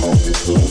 Thank